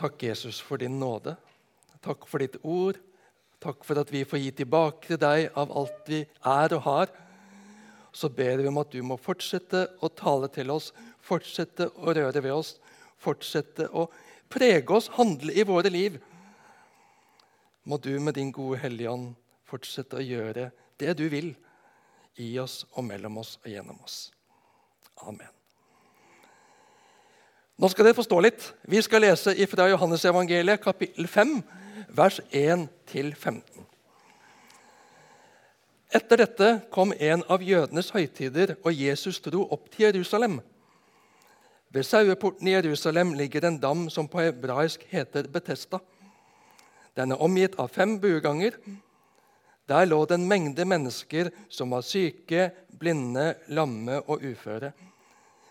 Takk, Jesus, for din nåde. Takk for ditt ord. Takk for at vi får gi tilbake til deg av alt vi er og har. Så ber vi om at du må fortsette å tale til oss, fortsette å røre ved oss, fortsette å prege oss, handle i våre liv. Må du med din gode Hellige Ånd fortsette å gjøre det du vil i oss og mellom oss og gjennom oss. Amen. Nå skal dere forstå litt. Vi skal lese fra Johannesevangeliet kapittel 5, vers 1-15. Etter dette kom en av jødenes høytider, og Jesus dro opp til Jerusalem. Ved saueporten i Jerusalem ligger en dam som på hebraisk heter Betesta. Den er omgitt av fem bueganger. Der lå det en mengde mennesker som var syke, blinde, lamme og uføre.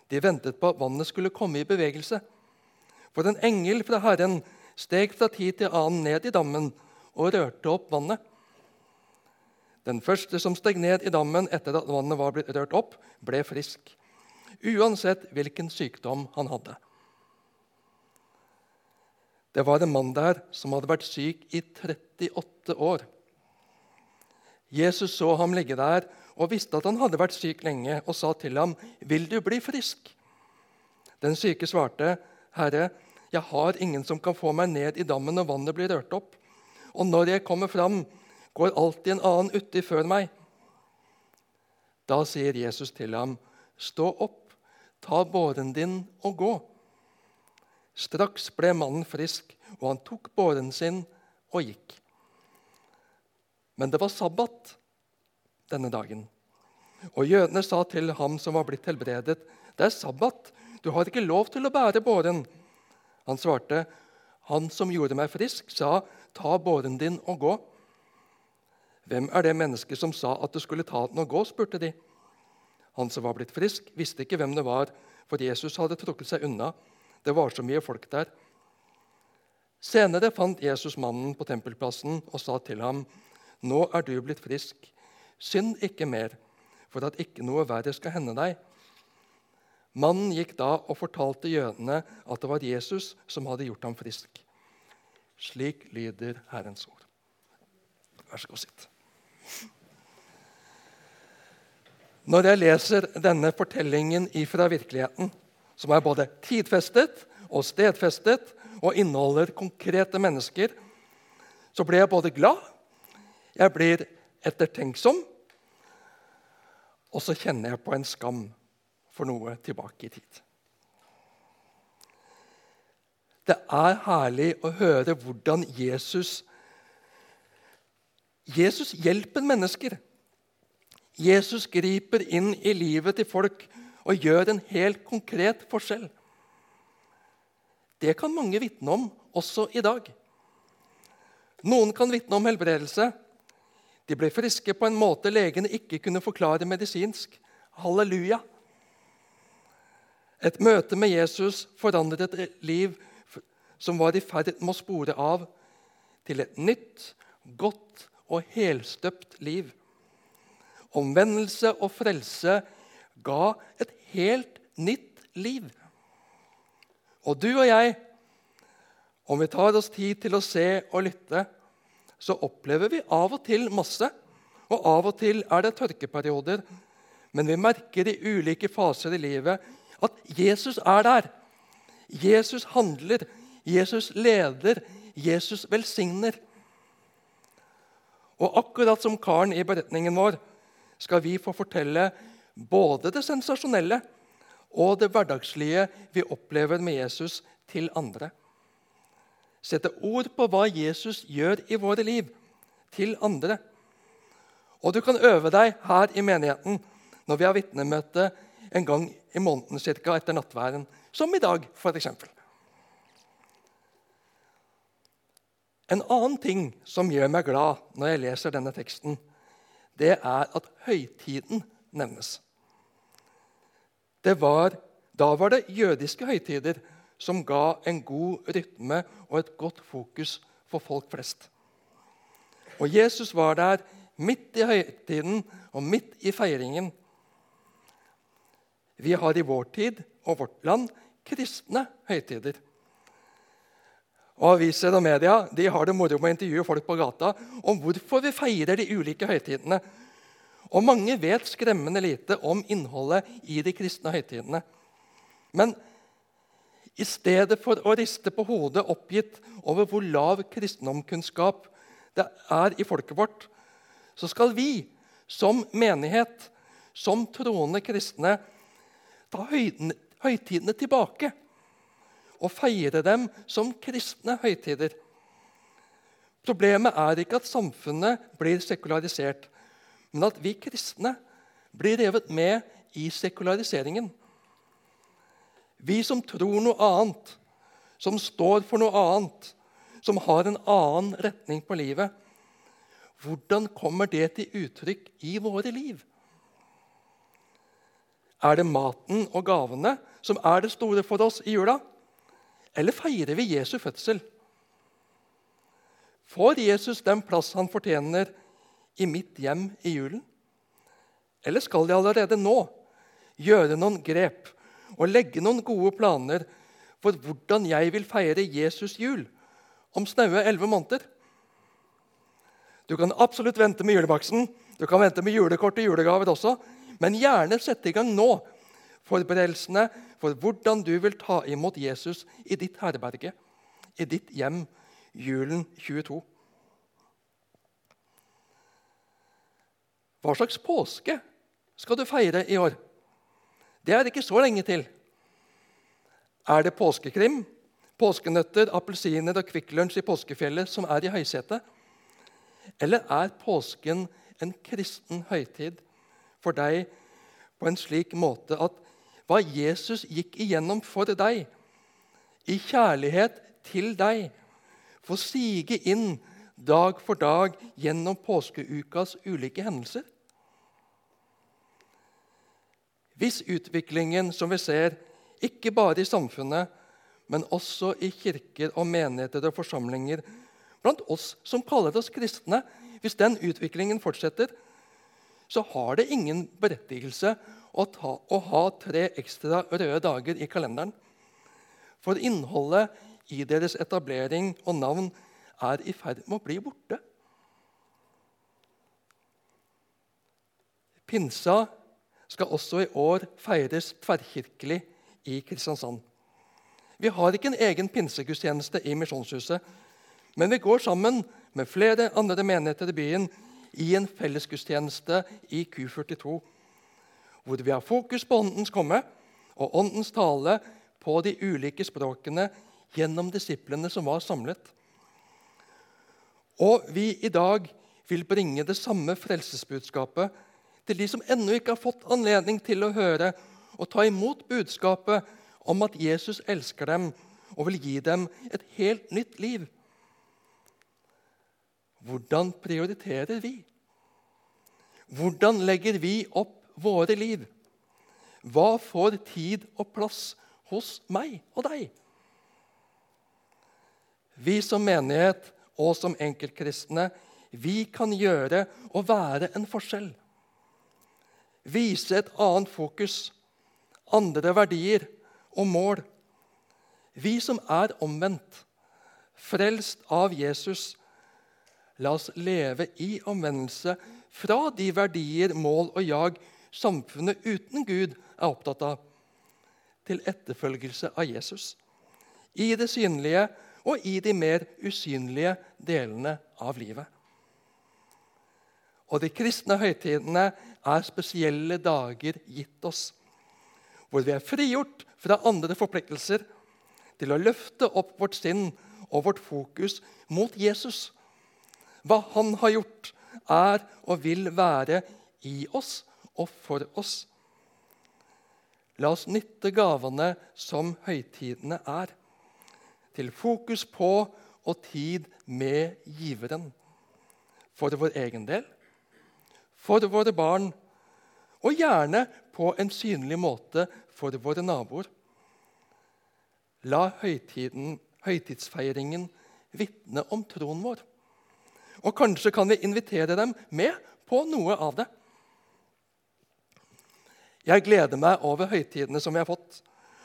De ventet på at vannet skulle komme i bevegelse. For en engel fra Herren steg fra tid til annen ned i dammen og rørte opp vannet. Den første som steg ned i dammen etter at vannet var blitt rørt opp, ble frisk, uansett hvilken sykdom han hadde. Det var en mann der som hadde vært syk i 38 år. Jesus så ham ligge der og visste at han hadde vært syk lenge, og sa til ham, 'Vil du bli frisk?' Den syke svarte, 'Herre, jeg har ingen som kan få meg ned i dammen når vannet blir rørt opp.' 'Og når jeg kommer fram, går alltid en annen uti før meg.' Da sier Jesus til ham, 'Stå opp, ta båren din og gå.' Straks ble mannen frisk, og han tok båren sin og gikk. Men det var sabbat denne dagen. Og jødene sa til ham som var blitt helbredet, 'Det er sabbat. Du har ikke lov til å bære båren.' Han svarte, 'Han som gjorde meg frisk, sa, ta båren din og gå.' 'Hvem er det mennesket som sa at du skulle ta den og gå?' spurte de. Han som var blitt frisk, visste ikke hvem det var, for Jesus hadde trukket seg unna. Det var så mye folk der. Senere fant Jesus mannen på tempelplassen og sa til ham, 'Nå er du blitt frisk. Synd ikke mer, for at ikke noe verre skal hende deg.' Mannen gikk da og fortalte jødene at det var Jesus som hadde gjort ham frisk. Slik lyder Herrens ord. Vær så god, sitt. Når jeg leser denne fortellingen ifra virkeligheten, som er både tidfestet og stedfestet og inneholder konkrete mennesker, så blir jeg både glad, jeg blir ettertenksom, og så kjenner jeg på en skam for noe tilbake i tid. Det er herlig å høre hvordan Jesus Jesus hjelper mennesker. Jesus griper inn i livet til folk og gjør en helt konkret forskjell. Det kan mange vitne om også i dag. Noen kan vitne om helbredelse. De ble friske på en måte legene ikke kunne forklare medisinsk. Halleluja! Et møte med Jesus forandret et liv som var i ferd med å spore av, til et nytt, godt og helstøpt liv. Omvendelse og frelse ga et helt nytt liv. Og du og jeg, om vi tar oss tid til å se og lytte, så opplever vi av og til masse. Og av og til er det tørkeperioder. Men vi merker i ulike faser i livet at Jesus er der. Jesus handler, Jesus leder, Jesus velsigner. Og akkurat som karen i beretningen vår skal vi få fortelle både det sensasjonelle og det hverdagslige vi opplever med Jesus, til andre sette ord på hva Jesus gjør i våre liv, til andre. Og du kan øve deg her i menigheten når vi har vitnemøte en gang i måneden cirka etter nattværen, som i dag f.eks. En annen ting som gjør meg glad når jeg leser denne teksten, det er at høytiden nevnes. Det var, da var det jødiske høytider som ga en god rytme og et godt fokus for folk flest. Og Jesus var der midt i høytiden og midt i feiringen. Vi har i vår tid og vårt land kristne høytider. Og Aviser og media de har det moro med å intervjue folk på gata om hvorfor vi feirer de ulike høytidene. Og mange vet skremmende lite om innholdet i de kristne høytidene. Men i stedet for å riste på hodet oppgitt over hvor lav kristendomkunnskap det er i folket vårt, så skal vi som menighet, som troende kristne, ta høytidene tilbake og feire dem som kristne høytider. Problemet er ikke at samfunnet blir sekularisert, men at vi kristne blir revet med i sekulariseringen. Vi som tror noe annet, som står for noe annet, som har en annen retning på livet, hvordan kommer det til uttrykk i våre liv? Er det maten og gavene som er det store for oss i jula? Eller feirer vi Jesu fødsel? Får Jesus den plass han fortjener i mitt hjem i julen? Eller skal jeg allerede nå gjøre noen grep og legge noen gode planer for hvordan jeg vil feire Jesus jul om snaue elleve måneder? Du kan absolutt vente med julebaksten, du kan vente med julekort og julegaver også, men gjerne sette i gang nå forberedelsene for hvordan du vil ta imot Jesus i ditt herberge, i ditt hjem, julen 22. Hva slags påske skal du feire i år? Det er ikke så lenge til. Er det påskekrim, påskenøtter, appelsiner og Kvikk Lunsj i påskefjellet som er i høysetet? Eller er påsken en kristen høytid for deg på en slik måte at hva Jesus gikk igjennom for deg, i kjærlighet til deg, får sige inn dag for dag gjennom påskeukas ulike hendelser? Hvis utviklingen som vi ser, ikke bare i samfunnet, men også i kirker og menigheter og forsamlinger, blant oss som kaller oss kristne, hvis den utviklingen fortsetter, så har det ingen berettigelse å, ta, å ha tre ekstra røde dager i kalenderen. For innholdet i deres etablering og navn er i ferd med å bli borte. Pinsa skal også i år feires tverrkirkelig i Kristiansand. Vi har ikke en egen pinsegudstjeneste i Misjonshuset, men vi går sammen med flere andre menigheter i byen i en fellesgudstjeneste i Q42, hvor vi har fokus på Åndens komme og Åndens tale på de ulike språkene gjennom disiplene som var samlet. Og vi i dag vil bringe det samme frelsesbudskapet til de som ennå ikke har fått anledning til å høre og ta imot budskapet om at Jesus elsker dem og vil gi dem et helt nytt liv. Hvordan prioriterer vi? Hvordan legger vi opp våre liv? Hva får tid og plass hos meg og deg? Vi som menighet og som enkeltkristne vi kan gjøre og være en forskjell. Vise et annet fokus, andre verdier og mål. Vi som er omvendt, frelst av Jesus, La oss leve i omvendelse fra de verdier, mål og jag samfunnet uten Gud er opptatt av, til etterfølgelse av Jesus. I det synlige og i de mer usynlige delene av livet. Og de kristne høytidene er spesielle dager gitt oss, hvor vi er frigjort fra andre forpliktelser til å løfte opp vårt sinn og vårt fokus mot Jesus hva han har gjort, er og vil være i oss og for oss. La oss nytte gavene som høytidene er, til fokus på og tid med giveren. For vår egen del, for våre barn, og gjerne på en synlig måte for våre naboer. La høytiden, høytidsfeiringen vitne om troen vår. Og kanskje kan vi invitere dem med på noe av det. Jeg gleder meg over høytidene som vi har fått,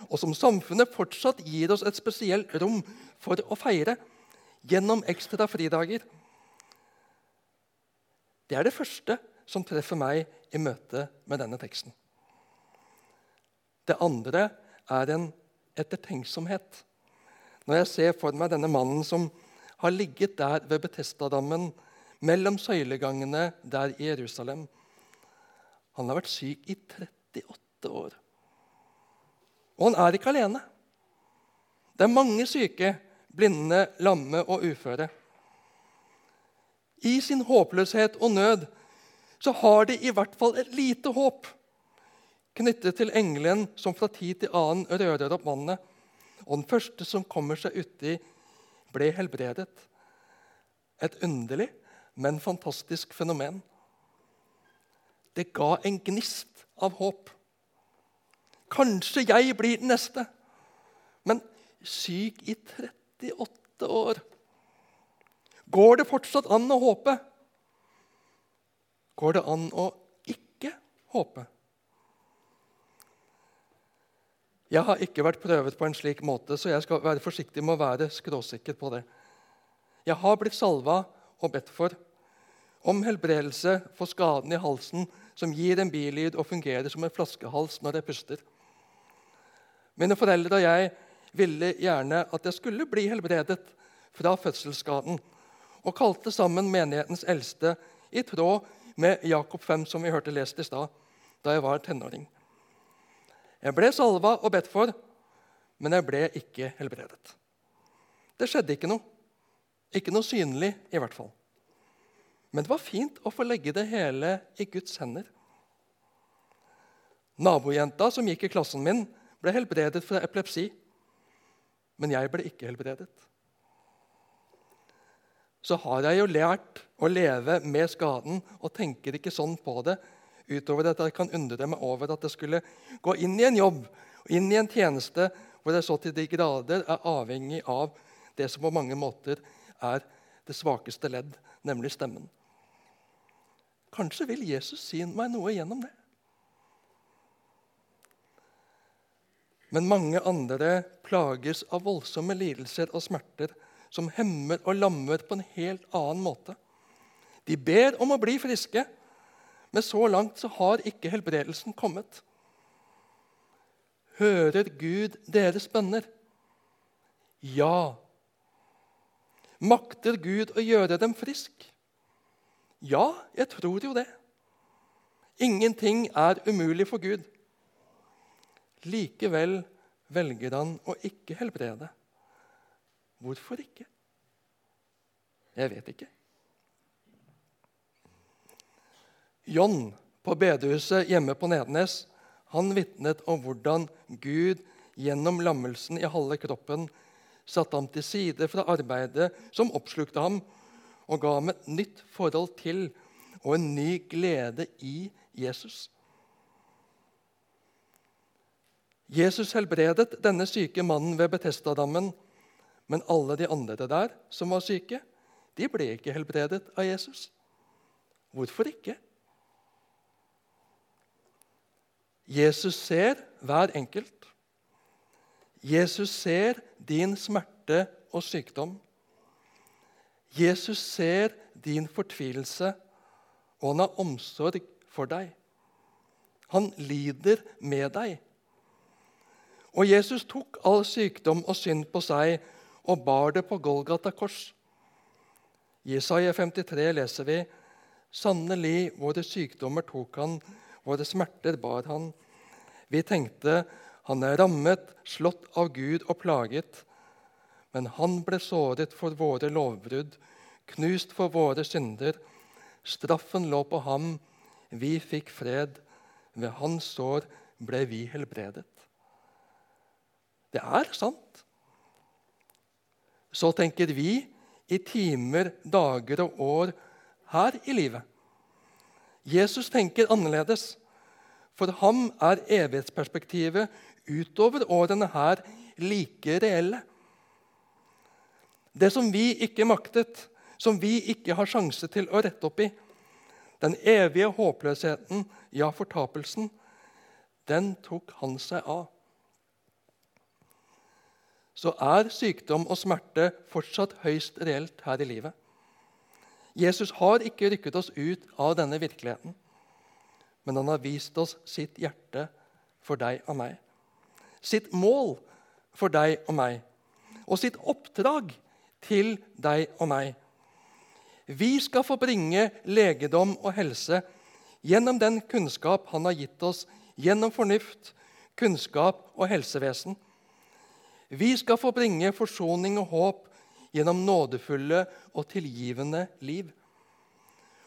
og som samfunnet fortsatt gir oss et spesielt rom for å feire gjennom ekstra fridager. Det er det første som treffer meg i møte med denne teksten. Det andre er en ettertenksomhet. Når jeg ser for meg denne mannen som har ligget der ved Betestadammen, mellom søylegangene der i Jerusalem Han har vært syk i 38 år. Og han er ikke alene. Det er mange syke, blinde, lamme og uføre. I sin håpløshet og nød så har de i hvert fall et lite håp knyttet til engelen som fra tid til annen rører opp vannet. Og den første som kommer seg uti, ble helbredet. Et underlig, men fantastisk fenomen. Det ga en gnist av håp. Kanskje jeg blir den neste. Men syk i 38 år. Går det fortsatt an å håpe? Går det an å ikke håpe? Jeg har ikke vært prøvet på en slik måte, så jeg skal være forsiktig med å være skråsikker på det. Jeg har blitt salva og bedt for om helbredelse for skaden i halsen som gir en bilyd og fungerer som en flaskehals når jeg puster. Mine foreldre og jeg ville gjerne at jeg skulle bli helbredet fra fødselsskaden, og kalte sammen menighetens eldste i tråd med Jakob 5, som vi hørte lest i stad, da jeg var tenåring. Jeg ble salva og bedt for, men jeg ble ikke helbredet. Det skjedde ikke noe. Ikke noe synlig, i hvert fall. Men det var fint å få legge det hele i Guds hender. Nabojenta som gikk i klassen min, ble helbredet fra epilepsi. Men jeg ble ikke helbredet. Så har jeg jo lært å leve med skaden og tenker ikke sånn på det utover at jeg kan undre meg over at jeg skulle gå inn i en jobb inn i en tjeneste hvor jeg så til de grader er avhengig av det som på mange måter er det svakeste ledd, nemlig stemmen. Kanskje vil Jesus si meg noe gjennom det. Men mange andre plages av voldsomme lidelser og smerter som hemmer og lammer på en helt annen måte. De ber om å bli friske, men så langt så har ikke helbredelsen kommet. Hører Gud deres bønner? Ja. Makter Gud å gjøre dem frisk? Ja, jeg tror jo det. Ingenting er umulig for Gud. Likevel velger han å ikke helbrede. Hvorfor ikke? Jeg vet ikke. John på bedehuset hjemme på Nednes han vitnet om hvordan Gud gjennom lammelsen i halve kroppen satte ham til side fra arbeidet som oppslukte ham, og ga ham et nytt forhold til og en ny glede i Jesus. Jesus helbredet denne syke mannen ved Betestadammen, men alle de andre der som var syke, de ble ikke helbredet av Jesus. Hvorfor ikke? Jesus ser hver enkelt. Jesus ser din smerte og sykdom. Jesus ser din fortvilelse, og han har omsorg for deg. Han lider med deg. Og Jesus tok all sykdom og synd på seg og bar det på Golgata kors. I Isaiah 53 leser vi Sannelig, våre sykdommer tok han, Våre smerter bar han. Vi tenkte han er rammet, slått av Gud og plaget. Men han ble såret for våre lovbrudd, knust for våre synder. Straffen lå på ham, vi fikk fred. Ved hans sår ble vi helbredet. Det er sant. Så tenker vi i timer, dager og år her i livet. Jesus tenker annerledes. For ham er evighetsperspektivet utover årene her like reelle. Det som vi ikke maktet, som vi ikke har sjanse til å rette opp i, den evige håpløsheten, ja, fortapelsen, den tok han seg av. så er sykdom og smerte fortsatt høyst reelt her i livet. Jesus har ikke rykket oss ut av denne virkeligheten, men han har vist oss sitt hjerte for deg og meg. Sitt mål for deg og meg. Og sitt oppdrag til deg og meg. Vi skal få bringe legedom og helse gjennom den kunnskap han har gitt oss gjennom fornuft, kunnskap og helsevesen. Vi skal få bringe forsoning og håp gjennom nådefulle og tilgivende liv.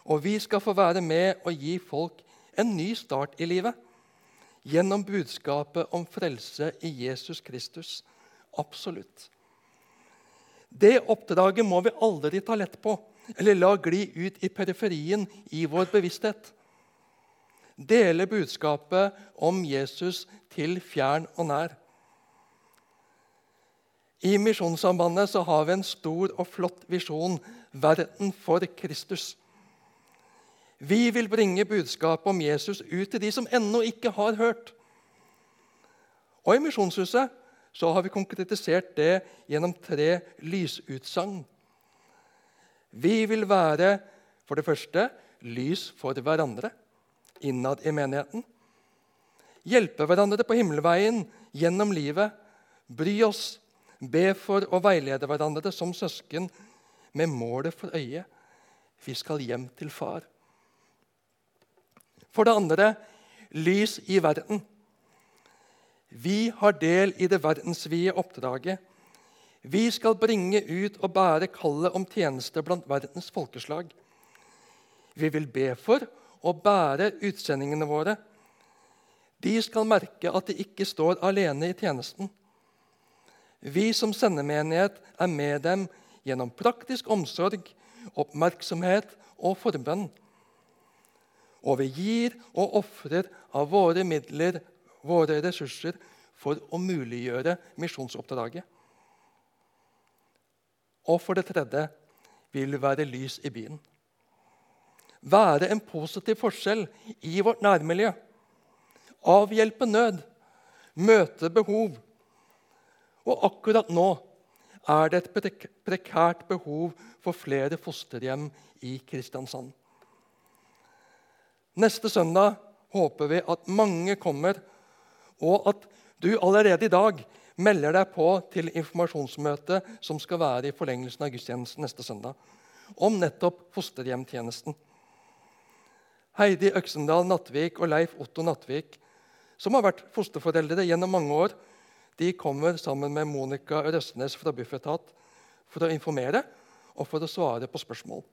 Og vi skal få være med og gi folk en ny start i livet gjennom budskapet om frelse i Jesus Kristus. Absolutt. Det oppdraget må vi aldri ta lett på eller la gli ut i periferien i vår bevissthet. Dele budskapet om Jesus til fjern og nær. I Misjonssambandet så har vi en stor og flott visjon verden for Kristus. Vi vil bringe budskapet om Jesus ut til de som ennå ikke har hørt. Og I Misjonshuset så har vi konkretisert det gjennom tre lysutsagn. Vi vil være for det første lys for hverandre innad i menigheten. Hjelpe hverandre på himmelveien gjennom livet. Bry oss, be for og veilede hverandre som søsken med målet for øye. Vi skal hjem til far. For det andre lys i verden. Vi har del i det verdensvide oppdraget. Vi skal bringe ut og bære kallet om tjeneste blant verdens folkeslag. Vi vil be for og bære utsendingene våre. De skal merke at de ikke står alene i tjenesten. Vi som sendemenighet er med dem gjennom praktisk omsorg, oppmerksomhet og forbønn. Og vi gir og ofrer av våre midler, våre ressurser, for å muliggjøre misjonsoppdraget. Og for det tredje vil vi være lys i byen være en positiv forskjell i vårt nærmiljø. Avhjelpe nød, møte behov. Og akkurat nå er det et prekært behov for flere fosterhjem i Kristiansand. Neste søndag håper vi at mange kommer, og at du allerede i dag melder deg på til informasjonsmøte som skal være i forlengelsen av gudstjenesten neste søndag, om nettopp fosterhjemtjenesten. Heidi Øksendal Nattvik og Leif Otto Nattvik, som har vært fosterforeldre gjennom mange år, de kommer sammen med Monica Røsnes fra Bufetat for å informere og for å svare på spørsmål.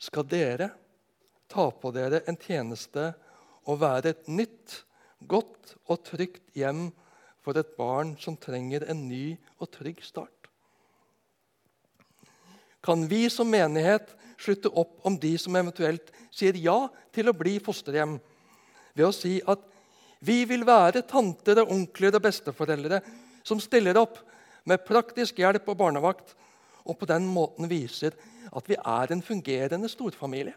Skal dere ta på dere en tjeneste og være et nytt, godt og trygt hjem for et barn som trenger en ny og trygg start? Kan vi som menighet slutte opp om de som eventuelt sier ja til å bli fosterhjem, ved å si at vi vil være tanter og onkler og besteforeldre som stiller opp med praktisk hjelp og barnevakt, og på den måten viser at vi er en fungerende storfamilie.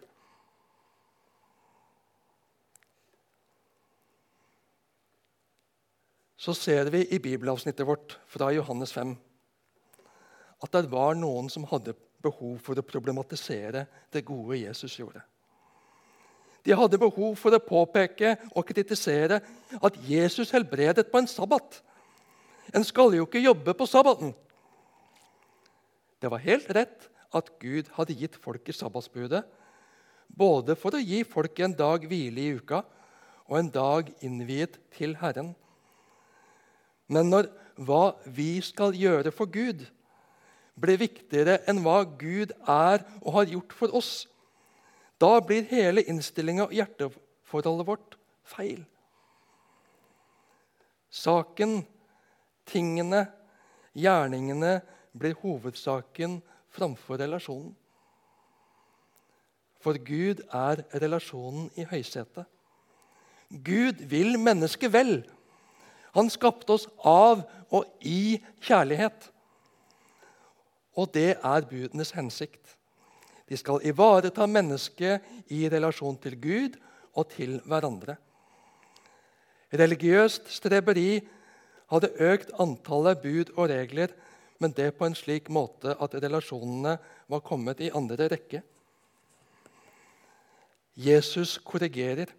Så ser vi i bibelavsnittet vårt fra Johannes 5 at det var noen som hadde behov for å problematisere det gode Jesus gjorde. De hadde behov for å påpeke og kritisere at Jesus helbredet på en sabbat. En skal jo ikke jobbe på sabbaten. Det var helt rett at Gud hadde gitt folket sabbatsbudet, både for å gi folket en dag hvile i uka og en dag innviet til Herren. Men når hva vi skal gjøre for Gud, blir viktigere enn hva Gud er og har gjort for oss, da blir hele innstillinga og hjerteforholdet vårt feil. Saken, tingene, gjerningene blir hovedsaken framfor relasjonen. For Gud er relasjonen i høysetet. Gud vil mennesket vel. Han skapte oss av og i kjærlighet. Og det er budenes hensikt. De skal ivareta mennesket i relasjon til Gud og til hverandre. Religiøst streberi hadde økt antallet bud og regler, men det på en slik måte at relasjonene var kommet i andre rekke. Jesus korrigerer,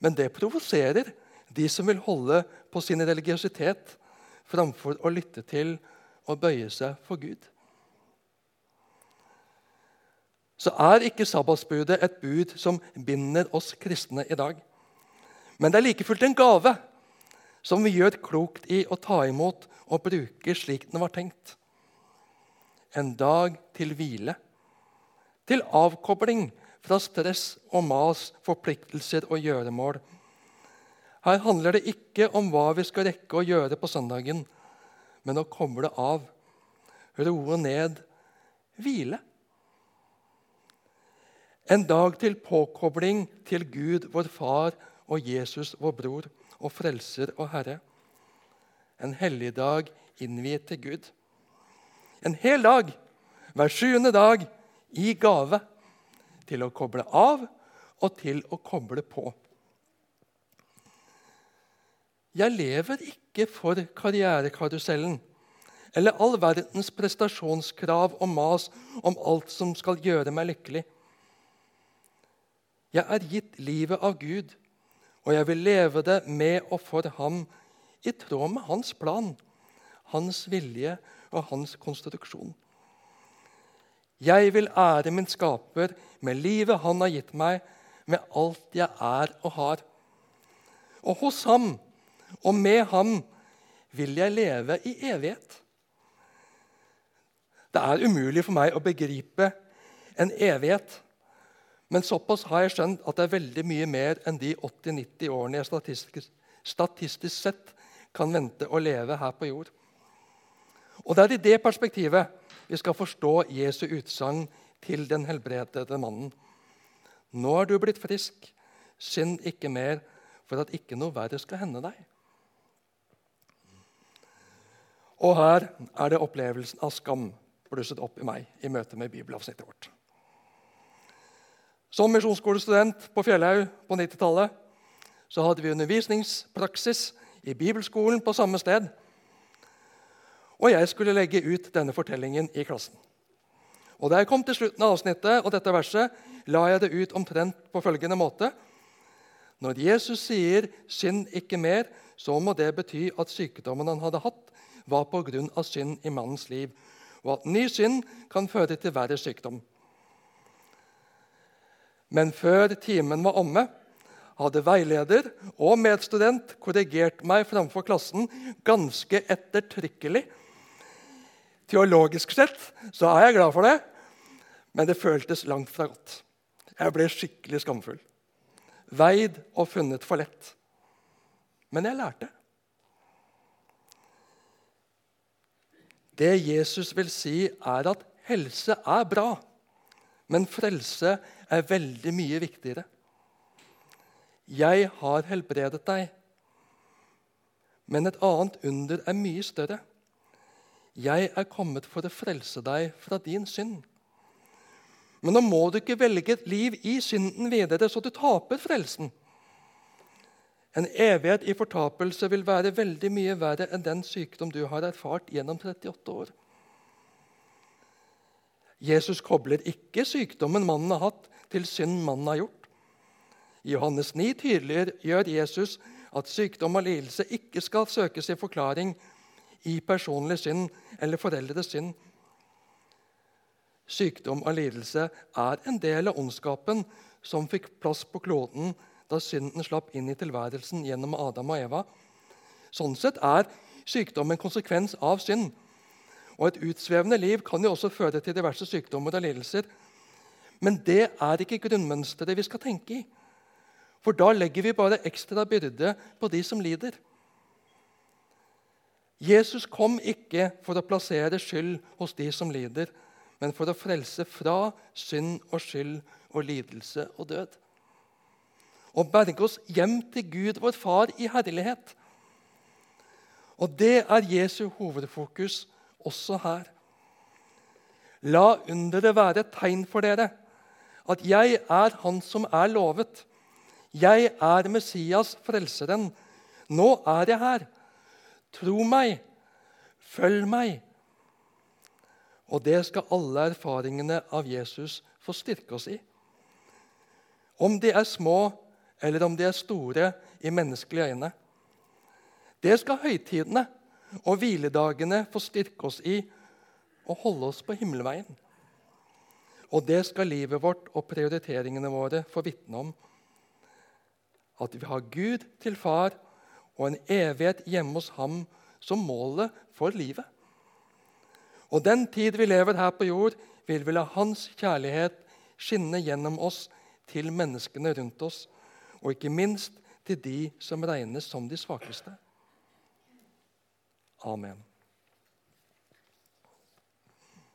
men det provoserer de som vil holde på sin religiøsitet framfor å lytte til og bøye seg for Gud. Så er ikke sabbatsbudet et bud som binder oss kristne i dag. Men det er like fullt en gave som vi gjør klokt i å ta imot og bruke slik den var tenkt. En dag til hvile, til avkobling fra stress og mas, forpliktelser og gjøremål. Her handler det ikke om hva vi skal rekke å gjøre på søndagen, men å koble av, roe ned, hvile. En dag til påkobling til Gud, vår Far, og Jesus, vår bror og frelser og Herre. En helligdag innviet til Gud. En hel dag, hver sjuende dag, i gave til å koble av og til å koble på. Jeg lever ikke for karrierekarusellen eller all verdens prestasjonskrav og mas om alt som skal gjøre meg lykkelig. Jeg er gitt livet av Gud og jeg vil leve det med og for ham i tråd med hans plan, hans vilje og hans konstruksjon. Jeg vil ære min skaper med livet han har gitt meg, med alt jeg er og har. Og hos ham og med ham vil jeg leve i evighet. Det er umulig for meg å begripe en evighet men såpass har jeg skjønt at det er veldig mye mer enn de 80-90 årene jeg statistisk, statistisk, sett kan vente å leve her på jord. Og Det er i det perspektivet vi skal forstå Jesu utsagn til den helbredede mannen. Nå er du blitt frisk. Synd ikke mer, for at ikke noe verre skal hende deg. Og her er det opplevelsen av skam blusset opp i meg i møte med bibelavsnittet vårt. Som misjonsskolestudent på Fjellhaug på 90-tallet så hadde vi undervisningspraksis i bibelskolen på samme sted. Og jeg skulle legge ut denne fortellingen i klassen. Og Da jeg kom til slutten av avsnittet og dette verset, la jeg det ut omtrent på følgende måte. Når Jesus sier 'synd ikke mer', så må det bety at sykdommen han hadde hatt, var pga. synd i mannens liv, og at ny synd kan føre til verre sykdom. Men før timen var omme, hadde veileder og medstudent korrigert meg framfor klassen ganske ettertrykkelig. Teologisk sett så er jeg glad for det, men det føltes langt fra godt. Jeg ble skikkelig skamfull. Veid og funnet for lett. Men jeg lærte. Det Jesus vil si, er at helse er bra, men frelse er veldig mye viktigere. Jeg har helbredet deg, men et annet under er mye større. Jeg er kommet for å frelse deg fra din synd. Men nå må du ikke velge et liv i synden videre, så du taper frelsen. En evighet i fortapelse vil være veldig mye verre enn den sykdom du har erfart gjennom 38 år. Jesus kobler ikke sykdommen mannen har hatt, til synd mannen har gjort. I Johannes 9 tydeliggjør Jesus at sykdom og lidelse ikke skal søkes i forklaring i personlig synd eller foreldres synd. Sykdom og lidelse er en del av ondskapen som fikk plass på kloden da synden slapp inn i tilværelsen gjennom Adam og Eva. Sånn sett er sykdom en konsekvens av synd. Og Et utsvevende liv kan jo også føre til diverse sykdommer og lidelser. Men det er ikke grunnmønsteret vi skal tenke i. For da legger vi bare ekstra byrde på de som lider. Jesus kom ikke for å plassere skyld hos de som lider, men for å frelse fra synd og skyld og lidelse og død. Og berge oss hjem til Gud, vår Far, i herlighet. Og det er Jesu hovedfokus også her. La underet være et tegn for dere, at jeg er Han som er lovet. Jeg er Messias, frelseren. Nå er jeg her. Tro meg, følg meg. Og det skal alle erfaringene av Jesus få styrke oss i. Om de er små eller om de er store i menneskelige øyne. Det skal høytidene og hviledagene få styrke oss i og holde oss på himmelveien. Og det skal livet vårt og prioriteringene våre få vitne om. At vi har Gud til far og en evighet hjemme hos ham som målet for livet. Og den tid vi lever her på jord, vil vi la Hans kjærlighet skinne gjennom oss til menneskene rundt oss, og ikke minst til de som regnes som de svakeste. Amen.